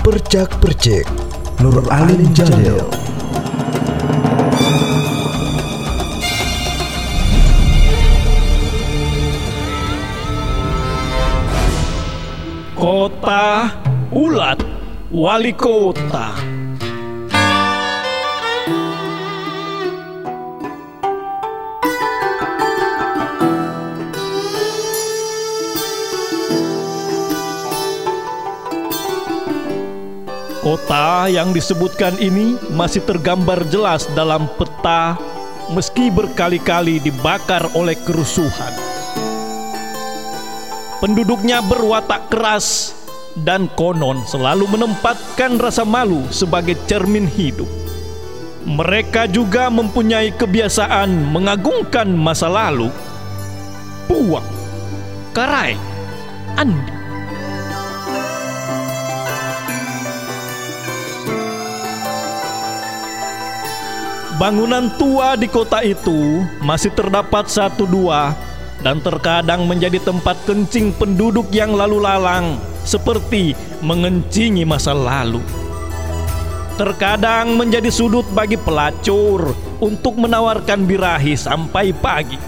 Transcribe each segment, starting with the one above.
Percak Percik Nur Alim Jalil. Kota Ulat Wali Kota Kota yang disebutkan ini masih tergambar jelas dalam peta meski berkali-kali dibakar oleh kerusuhan. Penduduknya berwatak keras dan konon selalu menempatkan rasa malu sebagai cermin hidup. Mereka juga mempunyai kebiasaan mengagungkan masa lalu. Puang, Karai, Andi. Bangunan tua di kota itu masih terdapat satu dua dan terkadang menjadi tempat kencing penduduk yang lalu lalang seperti mengencingi masa lalu. Terkadang menjadi sudut bagi pelacur untuk menawarkan birahi sampai pagi.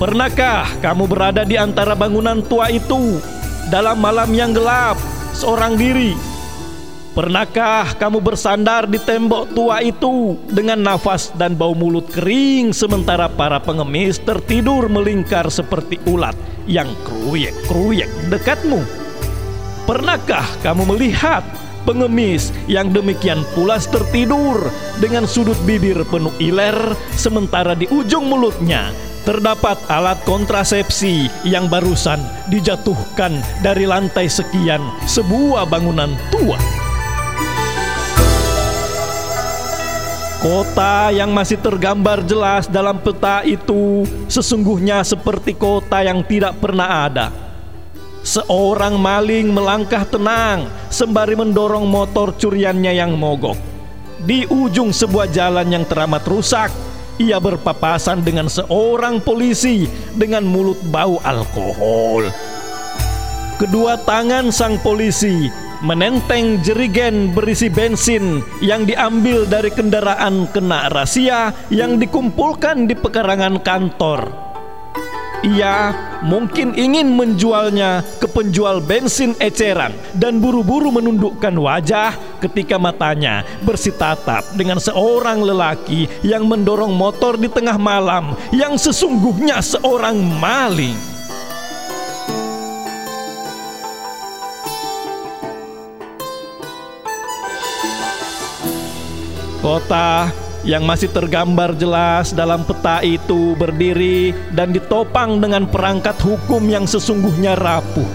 Pernahkah kamu berada di antara bangunan tua itu dalam malam yang gelap seorang diri Pernahkah kamu bersandar di tembok tua itu dengan nafas dan bau mulut kering sementara para pengemis tertidur melingkar seperti ulat yang kruyek-kruyek dekatmu? Pernahkah kamu melihat pengemis yang demikian pulas tertidur dengan sudut bibir penuh iler sementara di ujung mulutnya terdapat alat kontrasepsi yang barusan dijatuhkan dari lantai sekian sebuah bangunan tua? Kota yang masih tergambar jelas dalam peta itu sesungguhnya seperti kota yang tidak pernah ada. Seorang maling melangkah tenang sembari mendorong motor curiannya yang mogok. Di ujung sebuah jalan yang teramat rusak, ia berpapasan dengan seorang polisi dengan mulut bau alkohol. Kedua tangan sang polisi menenteng jerigen berisi bensin yang diambil dari kendaraan kena rahasia yang dikumpulkan di pekarangan kantor. Ia mungkin ingin menjualnya ke penjual bensin eceran dan buru-buru menundukkan wajah ketika matanya bersitatap dengan seorang lelaki yang mendorong motor di tengah malam yang sesungguhnya seorang maling. Kota yang masih tergambar jelas dalam peta itu berdiri dan ditopang dengan perangkat hukum yang sesungguhnya rapuh.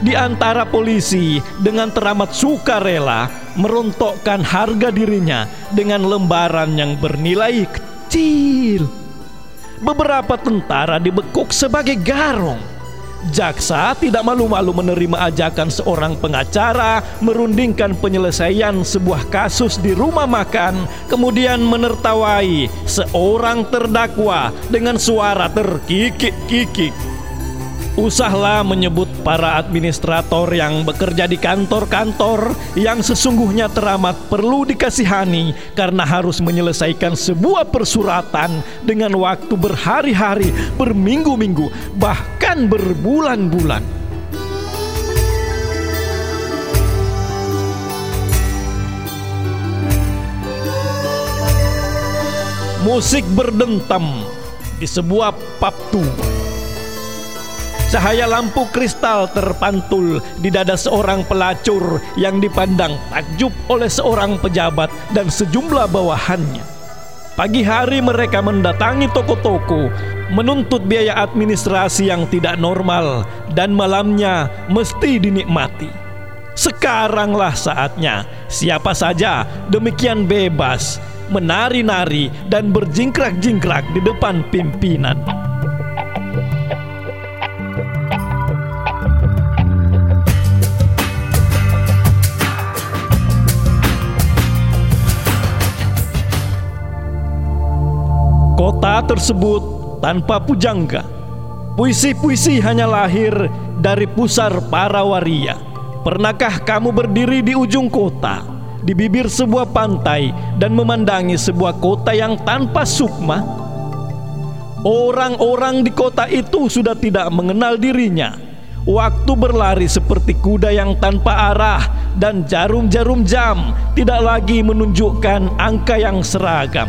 Di antara polisi dengan teramat sukarela merontokkan harga dirinya dengan lembaran yang bernilai kecil. Beberapa tentara dibekuk sebagai garong Jaksa tidak malu-malu menerima ajakan seorang pengacara merundingkan penyelesaian sebuah kasus di rumah makan, kemudian menertawai seorang terdakwa dengan suara terkikik-kikik. Usahlah menyebut para administrator yang bekerja di kantor-kantor yang sesungguhnya teramat perlu dikasihani karena harus menyelesaikan sebuah persuratan dengan waktu berhari-hari, berminggu-minggu, bahkan berbulan-bulan. Musik berdentam di sebuah pubtu Cahaya lampu kristal terpantul di dada seorang pelacur yang dipandang takjub oleh seorang pejabat dan sejumlah bawahannya. Pagi hari mereka mendatangi toko-toko, menuntut biaya administrasi yang tidak normal, dan malamnya mesti dinikmati. Sekaranglah saatnya, siapa saja demikian bebas menari-nari dan berjingkrak-jingkrak di depan pimpinan. Tersebut tanpa pujangga. Puisi-puisi hanya lahir dari pusar para waria. Pernahkah kamu berdiri di ujung kota, di bibir sebuah pantai, dan memandangi sebuah kota yang tanpa sukma? Orang-orang di kota itu sudah tidak mengenal dirinya. Waktu berlari seperti kuda yang tanpa arah, dan jarum-jarum jam tidak lagi menunjukkan angka yang seragam.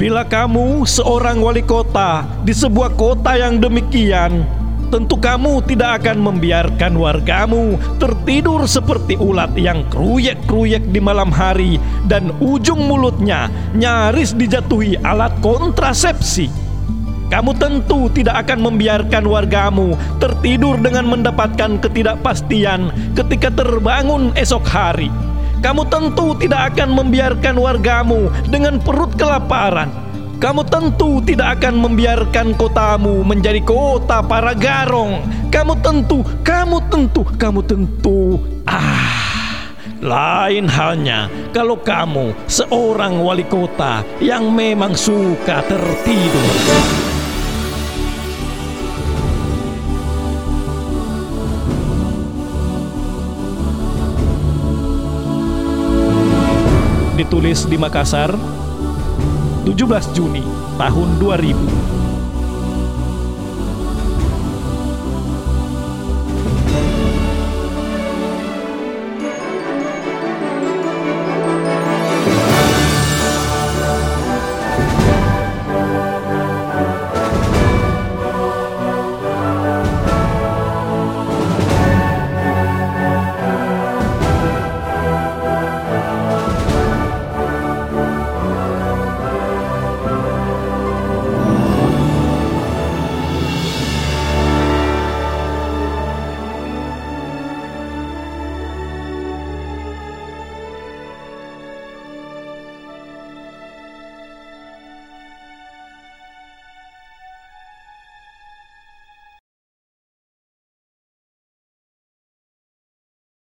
Bila kamu seorang wali kota di sebuah kota yang demikian, tentu kamu tidak akan membiarkan wargamu tertidur seperti ulat yang kruyek-kruyek di malam hari dan ujung mulutnya nyaris dijatuhi alat kontrasepsi. Kamu tentu tidak akan membiarkan wargamu tertidur dengan mendapatkan ketidakpastian ketika terbangun esok hari. Kamu tentu tidak akan membiarkan wargamu dengan perut kelaparan kamu tentu tidak akan membiarkan kotamu menjadi kota para garong. Kamu tentu, kamu tentu, kamu tentu. Ah, lain halnya kalau kamu seorang wali kota yang memang suka tertidur. Ditulis di Makassar 17 Juni tahun 2000.